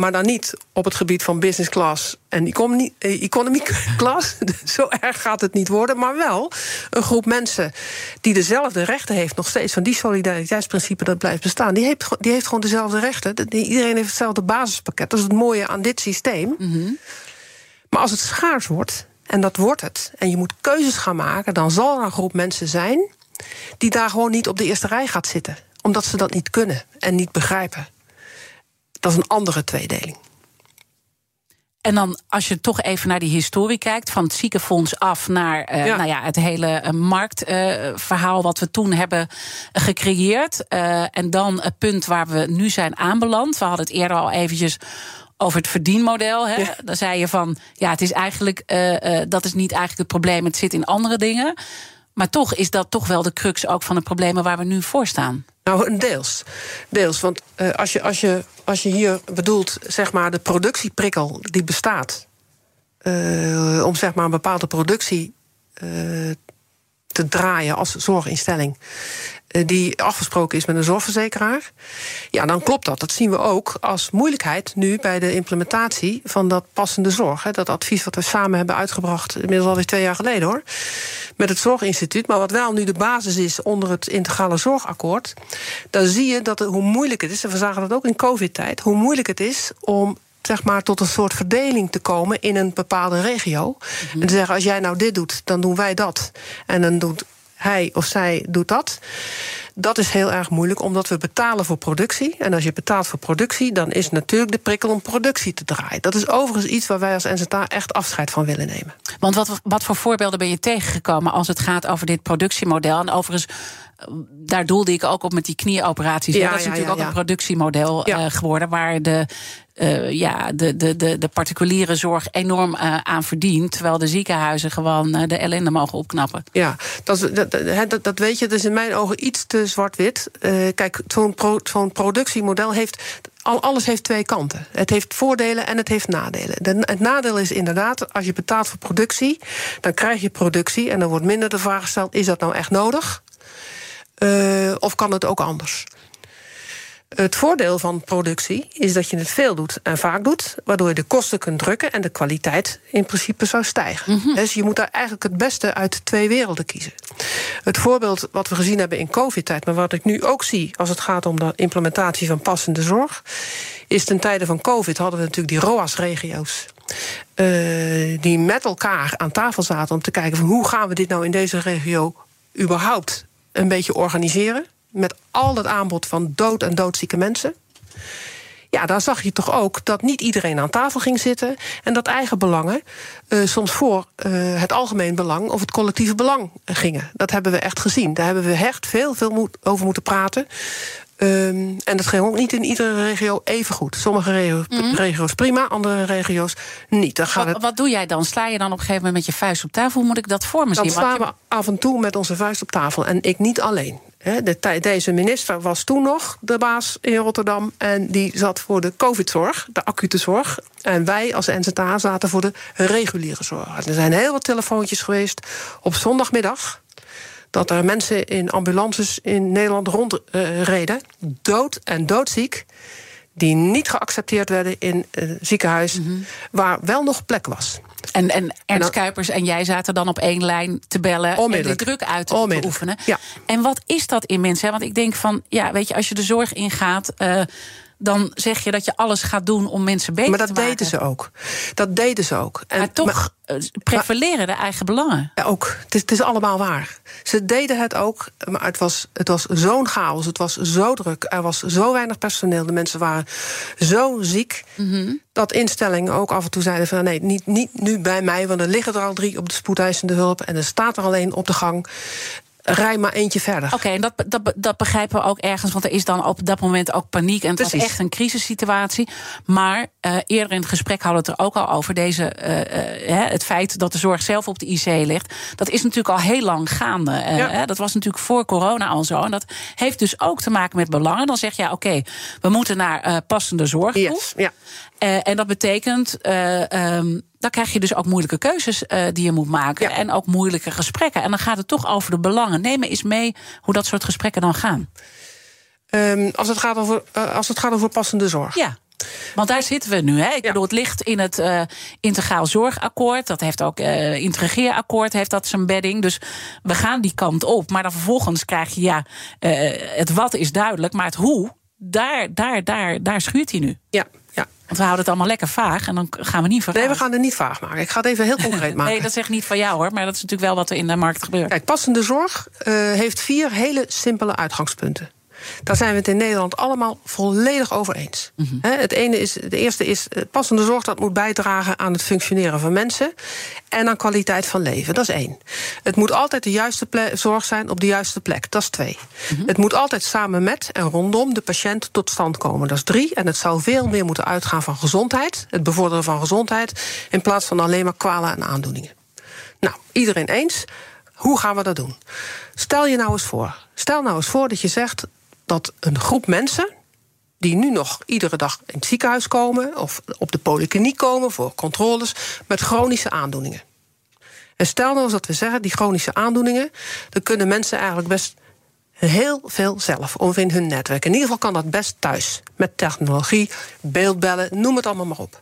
Maar dan niet op het gebied van business class en economy, eh, economy *laughs* class. *laughs* Zo erg gaat het niet worden. Maar wel een groep mensen die dezelfde rechten heeft, nog steeds van die solidariteitsprincipe dat blijft bestaan. Die heeft, die heeft gewoon dezelfde rechten. Iedereen heeft hetzelfde basispakket. Dat is het mooie aan dit systeem. Maar als het schaars wordt, en dat wordt het, en je moet keuzes gaan maken, dan zal er een groep mensen zijn die daar gewoon niet op de eerste rij gaat zitten. Omdat ze dat niet kunnen en niet begrijpen. Dat is een andere tweedeling. En dan, als je toch even naar die historie kijkt, van het ziekenfonds af naar uh, Nou ja, het hele uh, marktverhaal uh, wat we toen hebben gecreëerd. en dan het punt waar we nu zijn aanbeland. We hadden het eerder al eventjes over het verdienmodel. Hè? Ja. Dan zei je van, ja, het is eigenlijk, dat is niet eigenlijk het probleem, het zit in andere dingen. Maar toch is dat toch wel de crux ook van de problemen waar we nu voor staan. Nou, deels. Deels. Want uh, als, je, als, je, als je hier bedoelt, zeg maar, de productieprikkel die bestaat. Uh, om zeg maar een bepaalde productie uh, te draaien als zorginstelling. Die afgesproken is met een zorgverzekeraar. Ja, dan klopt dat. Dat zien we ook als moeilijkheid nu bij de implementatie van dat passende zorg. Hè. Dat advies wat we samen hebben uitgebracht, inmiddels alweer twee jaar geleden hoor met het Zorginstituut. Maar wat wel nu de basis is onder het integrale zorgakkoord. Dan zie je dat het, hoe moeilijk het is, en we zagen dat ook in COVID-tijd, hoe moeilijk het is om zeg maar, tot een soort verdeling te komen in een bepaalde regio. En te zeggen, als jij nou dit doet, dan doen wij dat. En dan doet hij of zij doet dat. Dat is heel erg moeilijk, omdat we betalen voor productie. En als je betaalt voor productie, dan is natuurlijk de prikkel om productie te draaien. Dat is overigens iets waar wij als NZA echt afscheid van willen nemen. Want wat, wat voor voorbeelden ben je tegengekomen als het gaat over dit productiemodel? En overigens daar doelde ik ook op met die knieoperaties. Ja, dat is natuurlijk ook een productiemodel uh, geworden waar de, uh, ja, de, de, de, de particuliere zorg enorm uh, aan verdient. Terwijl de ziekenhuizen gewoon de ellende mogen opknappen. Ja, dat, dat, dat, dat weet je. Dat is in mijn ogen iets te zwart-wit. kijk, zo'n pro, productiemodel heeft al, alles heeft twee kanten. Het heeft voordelen en het heeft nadelen. De, het nadeel is inderdaad, als je betaalt voor productie, dan krijg je productie en dan wordt minder de vraag gesteld: is dat nou echt nodig? Uh, of kan het ook anders? Het voordeel van productie is dat je het veel doet en vaak doet, waardoor je de kosten kunt drukken en de kwaliteit in principe zou stijgen. Mm -hmm. Dus je moet daar eigenlijk het beste uit twee werelden kiezen. Het voorbeeld wat we gezien hebben in COVID-tijd, maar wat ik nu ook zie als het gaat om de implementatie van passende zorg, is ten tijde van COVID hadden we natuurlijk die ROAS-regio's. Uh, die met elkaar aan tafel zaten om te kijken van hoe gaan we dit nou in deze regio überhaupt een beetje organiseren. Met al dat aanbod van dood en doodzieke mensen. Ja, daar zag je toch ook dat niet iedereen aan tafel ging zitten. En dat eigen belangen uh, soms voor uh, het algemeen belang of het collectieve belang gingen. Dat hebben we echt gezien. Daar hebben we echt veel, veel over moeten praten. Um, en dat ging ook niet in iedere regio even goed. Sommige regio, mm -hmm. regio's prima, andere regio's niet. Dan gaat wat, het... wat doe jij dan? Sla je dan op een gegeven moment met je vuist op tafel? Hoe moet ik dat voor me zien? Dan slaan we af en toe met onze vuist op tafel. En ik niet alleen. De, deze minister was toen nog de baas in Rotterdam. En die zat voor de COVID-zorg, de acute zorg. En wij als NZA zaten voor de reguliere zorg. Er zijn heel wat telefoontjes geweest op zondagmiddag dat er mensen in ambulances in Nederland rondreden, uh, dood en doodziek, die niet geaccepteerd werden in een ziekenhuis mm -hmm. waar wel nog plek was. En, en Ernst Kuipers en jij zaten dan op één lijn te bellen en de druk uit te oefenen. Ja. En wat is dat in mensen? Want ik denk van, ja, weet je, als je de zorg ingaat. Uh, dan zeg je dat je alles gaat doen om mensen beter te maken. Maar dat deden ze ook. Dat deden ze ook. En, maar toch maar, prevaleren de eigen belangen. Ja, ook. Het is, het is, allemaal waar. Ze deden het ook, maar het was, het was zo'n chaos. Het was zo druk. Er was zo weinig personeel. De mensen waren zo ziek. Mm -hmm. Dat instellingen ook af en toe zeiden van... nee, niet, niet nu bij mij, want er liggen er al drie op de spoedeisende hulp... en er staat er alleen op de gang rij maar eentje verder. Oké, okay, en dat, dat, dat begrijpen we ook ergens, want er is dan op dat moment ook paniek. En het was echt een crisissituatie. Maar uh, eerder in het gesprek hadden we het er ook al over. Deze, uh, uh, het feit dat de zorg zelf op de IC ligt. Dat is natuurlijk al heel lang gaande. Ja. Dat was natuurlijk voor corona al zo. En dat heeft dus ook te maken met belangen. Dan zeg je, ja, oké, okay, we moeten naar passende zorg toe. Yes. Ja. En dat betekent. Um, dan krijg je dus ook moeilijke keuzes uh, die je moet maken. Ja. En ook moeilijke gesprekken. En dan gaat het toch over de belangen. Neem me eens mee hoe dat soort gesprekken dan gaan. Um, als, het gaat over, uh, als het gaat over passende zorg. Ja. Want daar zitten we nu. Hè? Ik bedoel, het ligt in het uh, integraal zorgakkoord. Dat heeft ook uh, integreerakkoord, heeft dat zijn bedding. Dus we gaan die kant op. Maar dan vervolgens krijg je, ja, uh, het wat is duidelijk, maar het hoe, daar, daar, daar, daar schuurt hij nu. Ja. Want we houden het allemaal lekker vaag en dan gaan we niet vergaan. Nee, we gaan het niet vaag maken. Ik ga het even heel concreet *laughs* maken. nee, dat zeg ik niet van jou hoor, maar dat is natuurlijk wel wat er in de markt gebeurt. Kijk, passende zorg uh, heeft vier hele simpele uitgangspunten. Daar zijn we het in Nederland allemaal volledig over eens. Mm -hmm. het, ene is, de eerste is passende zorg dat moet bijdragen aan het functioneren van mensen en aan kwaliteit van leven. Dat is één. Het moet altijd de juiste zorg zijn op de juiste plek. Dat is twee. Mm -hmm. Het moet altijd samen met en rondom de patiënt tot stand komen. Dat is drie. En het zou veel meer moeten uitgaan van gezondheid, het bevorderen van gezondheid, in plaats van alleen maar kwalen en aandoeningen. Nou, iedereen eens. Hoe gaan we dat doen? Stel je nou eens voor. Stel nou eens voor dat je zegt dat een groep mensen die nu nog iedere dag in het ziekenhuis komen of op de polykliniek komen voor controles met chronische aandoeningen. En stel nou eens dat we zeggen, die chronische aandoeningen, dan kunnen mensen eigenlijk best heel veel zelf of in hun netwerk. In ieder geval kan dat best thuis met technologie, beeldbellen, noem het allemaal maar op.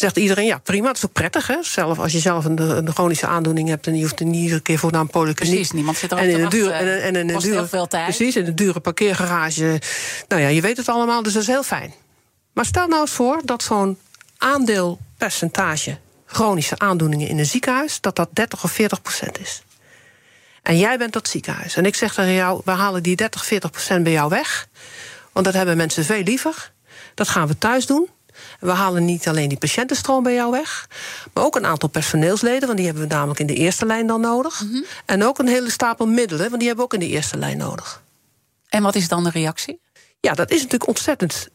Zegt iedereen, ja prima, dat is ook prettig. Hè? Zelf, als je zelf een, een chronische aandoening hebt... en je hoeft er niet iedere keer voor naar een polykliniek. Precies, niemand zit er en in een dure, en, en, en, dure, veel tijd. Precies, in een dure parkeergarage. Nou ja, je weet het allemaal, dus dat is heel fijn. Maar stel nou eens voor dat zo'n aandeelpercentage... chronische aandoeningen in een ziekenhuis... dat dat 30 of 40 procent is. En jij bent dat ziekenhuis. En ik zeg tegen jou, we halen die 30, 40 procent bij jou weg. Want dat hebben mensen veel liever. Dat gaan we thuis doen. We halen niet alleen die patiëntenstroom bij jou weg, maar ook een aantal personeelsleden, want die hebben we namelijk in de eerste lijn dan nodig. Mm -hmm. En ook een hele stapel middelen, want die hebben we ook in de eerste lijn nodig. En wat is dan de reactie? Ja, dat is natuurlijk ontzettend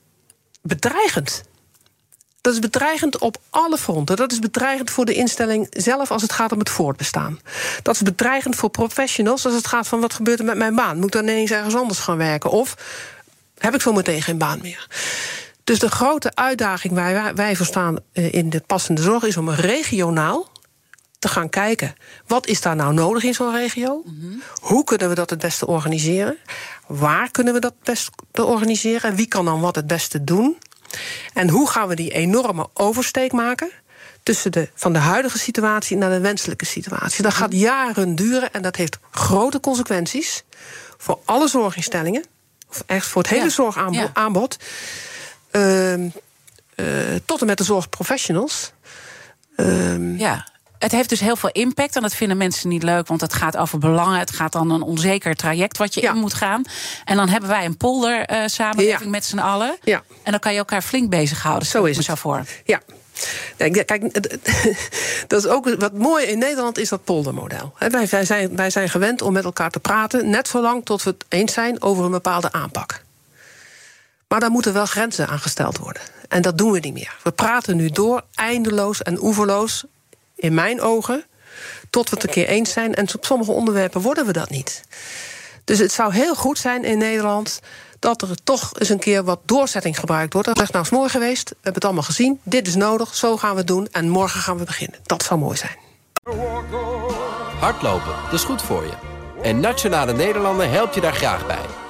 bedreigend. Dat is bedreigend op alle fronten. Dat is bedreigend voor de instelling zelf als het gaat om het voortbestaan. Dat is bedreigend voor professionals als het gaat van wat gebeurt er met mijn baan. Moet ik dan ineens ergens anders gaan werken? Of heb ik zo meteen geen baan meer? Dus de grote uitdaging waar wij, voor staan eh, in de passende zorg is om regionaal te gaan kijken. Wat is daar nou nodig in zo'n regio? Mm -hmm. Hoe kunnen we dat het beste organiseren? Waar kunnen we dat het beste organiseren? En wie kan dan wat het beste doen? En hoe gaan we die enorme oversteek maken? Tussen de, van de huidige situatie naar de wenselijke situatie. Dat gaat jaren duren en dat heeft grote consequenties voor alle zorginstellingen. Of echt voor het hele ja. zorgaanbod. Ja. Uh, uh, tot en met de zorgprofessionals. Uh, ja. Het heeft dus heel veel impact en dat vinden mensen niet leuk, want het gaat over belangen. Het gaat dan een onzeker traject wat je ja. in moet gaan. En dan hebben wij een polder uh, samenleving ja. met z'n allen. Ja. En dan kan je elkaar flink bezighouden. Zo is het. Zo voor. Ja. Kijk, *laughs* dat is ook wat mooi in Nederland is dat poldermodel. Wij, wij, zijn, wij zijn gewend om met elkaar te praten, net zolang tot we het eens zijn over een bepaalde aanpak. Maar daar moeten wel grenzen aan gesteld worden. En dat doen we niet meer. We praten nu door, eindeloos en oeverloos, in mijn ogen, tot we het een keer eens zijn. En op sommige onderwerpen worden we dat niet. Dus het zou heel goed zijn in Nederland dat er toch eens een keer wat doorzetting gebruikt wordt. Dat is nou eens mooi geweest. We hebben het allemaal gezien. Dit is nodig. Zo gaan we het doen. En morgen gaan we beginnen. Dat zou mooi zijn. Hardlopen, dat is goed voor je. En Nationale Nederlanden helpt je daar graag bij.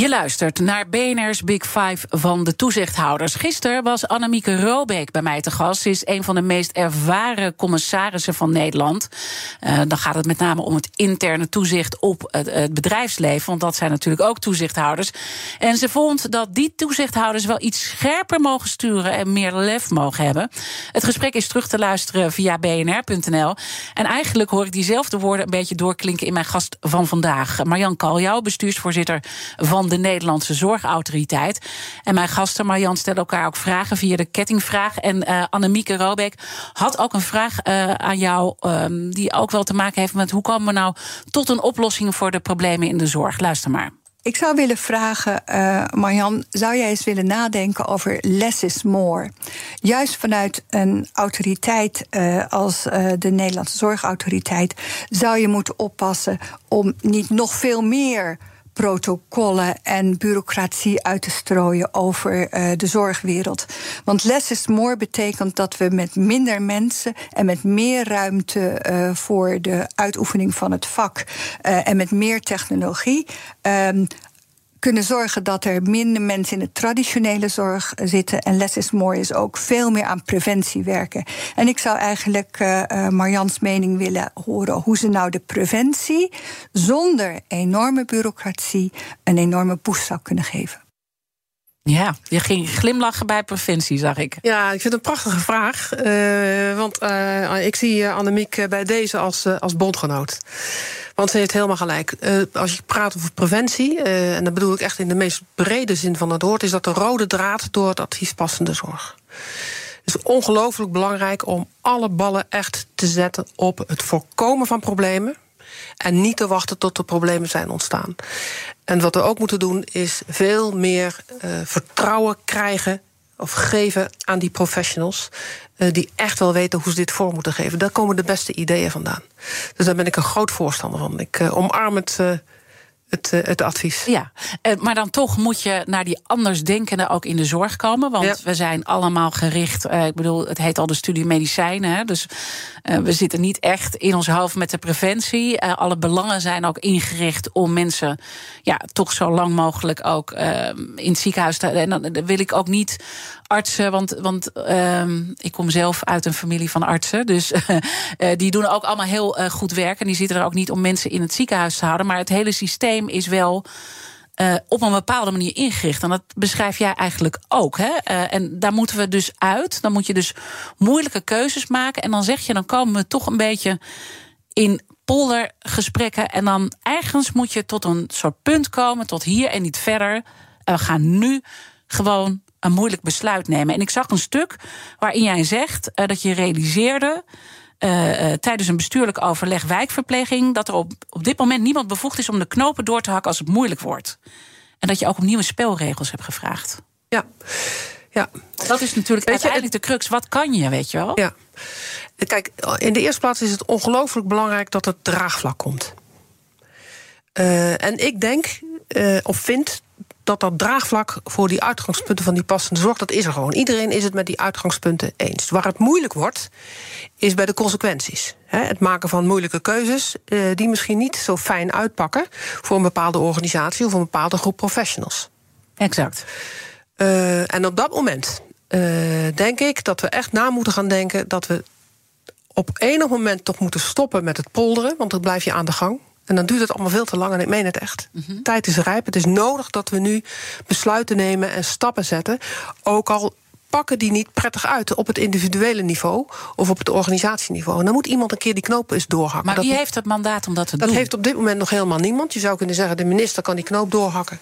Je luistert naar BNR's Big Five van de toezichthouders. Gisteren was Annemieke Robeek bij mij te gast. Ze is een van de meest ervaren commissarissen van Nederland. Uh, dan gaat het met name om het interne toezicht op het, het, bedrijfsleven. Want dat zijn natuurlijk ook toezichthouders. En ze vond dat die toezichthouders wel iets scherper mogen sturen en meer lef mogen hebben. Het gesprek is terug te luisteren via bnr.nl. En eigenlijk hoor ik diezelfde woorden een beetje doorklinken in mijn gast van vandaag. Marjan Kaljouw, bestuursvoorzitter van de Nederlandse Zorgautoriteit. En mijn gasten Marjan stellen elkaar ook vragen via de kettingvraag. En uh, Annemieke Robeek had ook een vraag uh, aan jou, um, die ook wel te maken heeft met hoe komen we nou tot een oplossing voor de problemen in de zorg. Luister maar. Ik zou willen vragen, uh, Marjan, zou jij eens willen nadenken over less is more? Juist vanuit een autoriteit als de Nederlandse Zorgautoriteit zou je moeten oppassen om niet nog veel meer protocollen en bureaucratie uit te strooien over uh, de zorgwereld. Want less is more betekent dat we met minder mensen en met meer ruimte uh, voor de uitoefening van het vak uh, en met meer technologie kunnen zorgen dat er minder mensen in de traditionele zorg zitten. En less is more is ook veel meer aan preventie werken. En ik zou eigenlijk uh, Marjans mening willen horen hoe ze nou de preventie zonder enorme bureaucratie een enorme boost zou kunnen geven. Ja, je ging glimlachen bij preventie, zag ik. Ja, ik vind het een prachtige vraag. Uh, want uh, ik zie Annemiek bij deze als, als bondgenoot. Want ze heeft helemaal gelijk. Als je praat over preventie, en dat bedoel ik echt in de meest brede zin van het woord, is dat de rode draad door het advies passende zorg. Het is ongelooflijk belangrijk om alle ballen echt te zetten op het voorkomen van problemen. En niet te wachten tot er problemen zijn ontstaan. En wat we ook moeten doen, is veel meer uh, vertrouwen krijgen of geven aan die professionals. Uh, die echt wel weten hoe ze dit voor moeten geven. Daar komen de beste ideeën vandaan. Dus daar ben ik een groot voorstander van. Ik uh, omarm het. Het, het, advies. Ja, maar dan toch moet je naar die andersdenkenden ook in de zorg komen. Want ja. we zijn allemaal gericht. Uh, ik bedoel, het heet al de studie medicijnen. Hè, dus uh, we zitten niet echt in ons hoofd met de preventie. Uh, alle belangen zijn ook ingericht om mensen ja, toch zo lang mogelijk ook in het ziekenhuis te. En dan wil ik ook niet artsen, want, want ik kom zelf uit een familie van artsen. Dus *laughs* die doen ook allemaal heel goed werk. En die zitten er ook niet om mensen in het ziekenhuis te houden. Maar het hele systeem is wel. Uh, op een bepaalde manier ingericht. En dat beschrijf jij eigenlijk ook. Hè? En daar moeten we dus uit. Dan moet je dus moeilijke keuzes maken. En dan zeg je, dan komen we toch een beetje in poldergesprekken. En dan ergens moet je tot een soort punt komen, tot hier en niet verder. En we gaan nu gewoon een moeilijk besluit nemen. En ik zag een stuk waarin jij zegt uh, dat je realiseerde. Uh, tijdens een bestuurlijk overleg wijkverpleging dat er op, op dit moment niemand bevoegd is om de knopen door te hakken als het moeilijk wordt. En dat je ook om nieuwe spelregels hebt gevraagd. Ja. Ja. Dat is natuurlijk weet uiteindelijk je, de crux. Wat kan je, weet je wel? Ja. Kijk, in de eerste plaats is het ongelooflijk belangrijk dat het draagvlak komt. Uh, en ik denk, uh, of vind, dat dat draagvlak voor die uitgangspunten van die passende zorg, dat is er gewoon. Iedereen is het met die uitgangspunten eens. Waar het moeilijk wordt, is bij de consequenties. Het maken van moeilijke keuzes uh, die misschien niet zo fijn uitpakken voor een bepaalde organisatie of een bepaalde groep professionals. Exact. Uh, en op dat moment uh, denk ik dat we echt na moeten gaan denken dat we op enig moment toch moeten stoppen met het polderen, want dan blijf je aan de gang. En dan duurt het allemaal veel te lang en ik meen het echt. Mm -hmm. Tijd is rijp. Het is nodig dat we nu besluiten nemen en stappen zetten. Ook al pakken die niet prettig uit op het individuele niveau of op het organisatieniveau. En dan moet iemand een keer die knoop eens doorhakken. Maar wie heeft het mandaat om dat te dat doen? Dat heeft op dit moment nog helemaal niemand. Je zou kunnen zeggen, de minister kan die knoop doorhakken.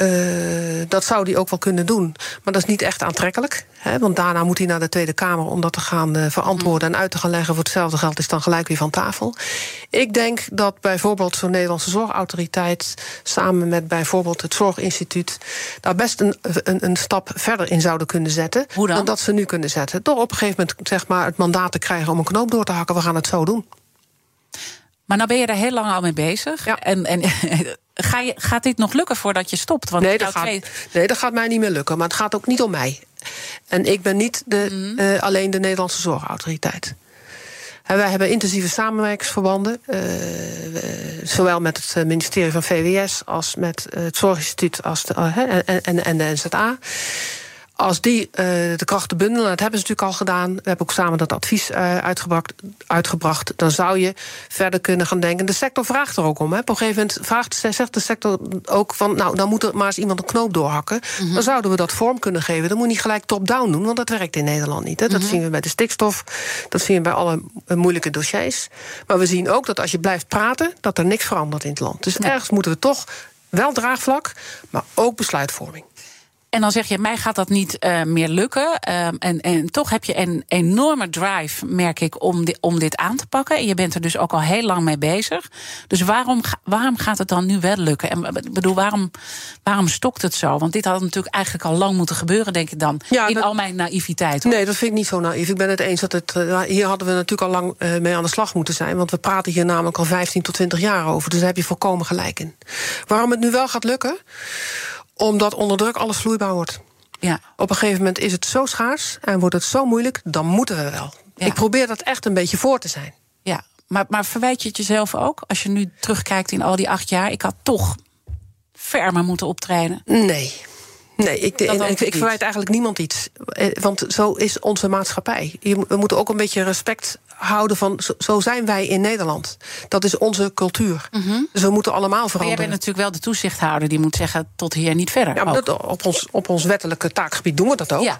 Uh, dat zou hij ook wel kunnen doen. Maar dat is niet echt aantrekkelijk. Hè, want daarna moet hij naar de Tweede Kamer om dat te gaan uh, verantwoorden en uit te gaan leggen. Voor hetzelfde geld is dan gelijk weer van tafel. Ik denk dat bijvoorbeeld zo'n Nederlandse zorgautoriteit samen met bijvoorbeeld het Zorginstituut daar best een, een, een stap verder in zouden kunnen zetten. Hoe dan? dan dat ze nu kunnen zetten. Door op een gegeven moment zeg maar, het mandaat te krijgen om een knoop door te hakken. We gaan het zo doen. Maar nou ben je er heel lang al mee bezig. Ja. En, en *laughs* ga je, gaat dit nog lukken voordat je stopt? Want nee, dat gaat, twee... nee, dat gaat mij niet meer lukken. Maar het gaat ook niet om mij. En ik ben niet de, mm -hmm. uh, alleen de Nederlandse zorgautoriteit. En wij hebben intensieve samenwerkingsverbanden. Uh, zowel met het ministerie van VWS als met het Zorginstituut als de, uh, en, en, en de NZA. Als die uh, de krachten bundelen, dat hebben ze natuurlijk al gedaan. We hebben ook samen dat advies uh, uitgebracht, uitgebracht. Dan zou je verder kunnen gaan denken. De sector vraagt er ook om. Hè. Op een gegeven moment vraagt, zegt de sector ook van... nou, dan moet er maar eens iemand een knoop doorhakken. Mm -hmm. Dan zouden we dat vorm kunnen geven. Dan moet je niet gelijk top-down doen, want dat werkt in Nederland niet. Hè. Dat mm -hmm. zien we bij de stikstof, dat zien we bij alle moeilijke dossiers. Maar we zien ook dat als je blijft praten... dat er niks verandert in het land. Dus nee. ergens moeten we toch Wel draagvlak, maar ook besluitvorming. En dan zeg je, mij gaat dat niet uh, meer lukken. Uh, en, en toch heb je een enorme drive, merk ik, om, di om dit aan te pakken. En je bent er dus ook al heel lang mee bezig. Dus waarom, waarom gaat het dan nu wel lukken? En ik bedoel, waarom, waarom stokt het zo? Want dit had natuurlijk eigenlijk al lang moeten gebeuren, denk ik dan. Ja, in dat, al mijn naïviteit. Hoor. Nee, dat vind ik niet zo naïef. Ik ben het eens dat het. Uh, hier hadden we natuurlijk al lang uh, mee aan de slag moeten zijn. Want we praten hier namelijk al 15 tot 20 jaar over. Dus daar heb je volkomen gelijk in. Waarom het nu wel gaat lukken? Omdat onder druk alles vloeibaar wordt. Ja. Op een gegeven moment is het zo schaars en wordt het zo moeilijk, dan moeten we wel. Ja. Ik probeer dat echt een beetje voor te zijn. Ja, maar, maar verwijt je het jezelf ook? Als je nu terugkijkt in al die acht jaar, ik had toch fermer moeten optreden. Nee. Nee, ik, ik, ik, verwijt eigenlijk niemand iets. Eh, want zo is onze maatschappij. We moeten ook een beetje respect houden van. Zo zijn wij in Nederland. Dat is onze cultuur. Mm -hmm. Dus we moeten allemaal veranderen. Maar jij bent natuurlijk wel de toezichthouder die moet zeggen: tot hier niet verder. Ja, dat, op, ons, op ons wettelijke taakgebied doen we dat ook. Ja.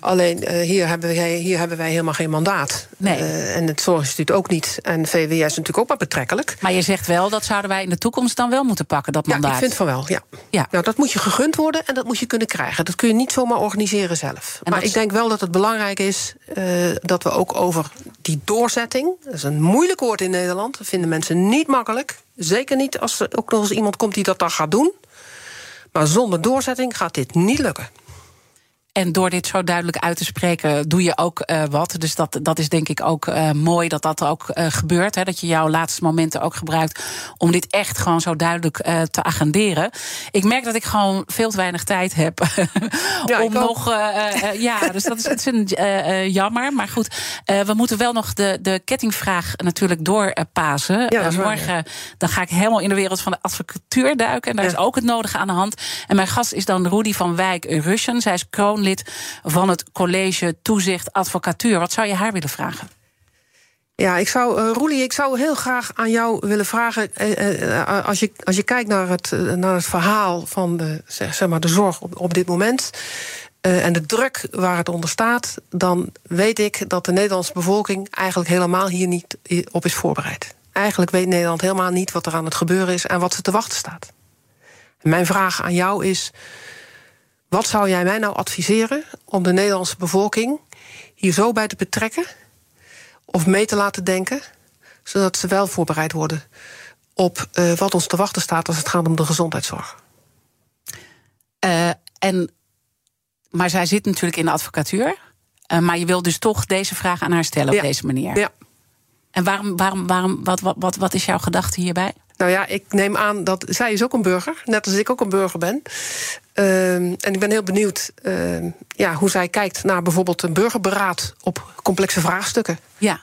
Alleen uh, hier, hebben wij, hier hebben wij helemaal geen mandaat. Nee. Uh, en het Zorginstituut ook niet. En VWS is natuurlijk ook maar betrekkelijk. Maar je zegt wel dat zouden wij in de toekomst dan wel moeten pakken, dat mandaat. Ja, ik vind van wel. Ja. Ja. Nou, dat moet je gegund worden en dat moet je kunnen krijgen. Dat kun je niet zomaar organiseren zelf. En maar ik denk wel dat het belangrijk is uh, dat we ook over die doorzetting. Dat is een moeilijk woord in Nederland. Dat vinden mensen niet makkelijk. Zeker niet als er ook nog eens iemand komt die dat dan gaat doen. Maar zonder doorzetting gaat dit niet lukken. En door dit zo duidelijk uit te spreken, doe je ook uh, wat. Dus dat, dat is denk ik ook uh, mooi dat dat ook uh, gebeurt. Hè, dat je jouw laatste momenten ook gebruikt om dit echt gewoon zo duidelijk te agenderen. Ik merk dat ik gewoon veel te weinig tijd heb *laughs* ja, om nog. ja, dus dat is ontzettend jammer. Maar goed, we moeten wel nog de, de kettingvraag natuurlijk doorpasen. Ja, morgen ja. dan ga ik helemaal in de wereld van de advocatuur duiken. En daar is ook het nodige aan de hand. En mijn gast is dan Rudy van Wijk Russen. Zij is kroon van het college Toezicht Advocatuur. Wat zou je haar willen vragen? Ja, ik zou, uh, Roelie, ik zou heel graag aan jou willen vragen. Uh, uh, als, je, als je kijkt naar het, naar het verhaal van de, zeg, maar de zorg op, op dit moment. en de druk waar het onder staat. dan weet ik dat de Nederlandse bevolking eigenlijk helemaal hier niet op is voorbereid. Eigenlijk weet Nederland helemaal niet wat er aan het gebeuren is en wat ze te wachten staat. Mijn vraag aan jou is. Wat zou jij mij nou adviseren om de Nederlandse bevolking hier zo bij te betrekken of mee te laten denken, zodat ze wel voorbereid worden op uh, wat ons te wachten staat als het gaat om de gezondheidszorg? Uh, en, maar zij zit natuurlijk in de advocatuur. Uh, maar je wil dus toch deze vraag aan haar stellen ja. op deze manier. Ja. En waarom, waarom, waarom, wat, wat, wat, wat is jouw gedachte hierbij? Nou ja, ik neem aan dat zij is ook een burger, net als ik ook een burger ben. Uh, en ik ben heel benieuwd uh, ja, hoe zij kijkt naar bijvoorbeeld een burgerberaad op complexe vraagstukken. Ja.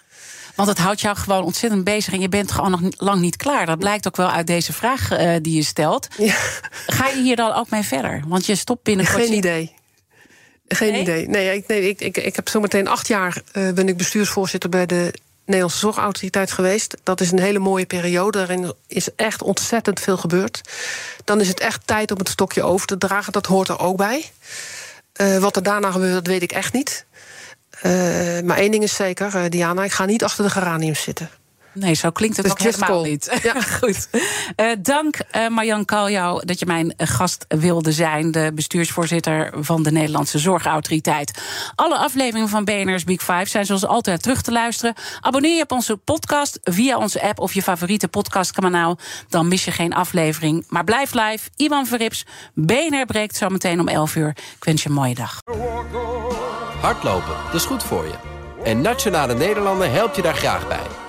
Want het houdt jou gewoon ontzettend bezig en je bent gewoon nog lang niet klaar. Dat blijkt ook wel uit deze vraag uh, die je stelt. Ja. Ga je hier dan ook mee verder? Want je stopt binnen. Geen idee. Geen nee? idee. Nee, ik, nee ik, ik, ik heb zometeen acht jaar uh, ben ik bestuursvoorzitter bij de Nederlandse Zorgautoriteit geweest. Dat is een hele mooie periode. Daarin is echt ontzettend veel gebeurd. Dan is het echt tijd om het stokje over te dragen. Dat hoort er ook bij. Uh, wat er daarna gebeurt, dat weet ik echt niet. Uh, maar één ding is zeker, uh, Diana, ik ga niet achter de geraniums zitten. Nee, zo klinkt het dus ook helemaal cool. niet. Ja. *laughs* Goed. Uh, dank uh, Marjan Kaljouw dat je mijn gast wilde zijn. De bestuursvoorzitter van de Nederlandse Zorgautoriteit. Alle afleveringen van BNR's Big Five zijn zoals altijd terug te luisteren. Abonneer je op onze podcast via onze app of je favoriete podcastkanaal. Dan mis je geen aflevering. Maar blijf live. Iwan Verrips. BNR breekt zo meteen om 11 uur. Ik wens je een mooie dag. Hardlopen, dat is goed voor je. En Nationale Nederlanden helpt je daar graag bij.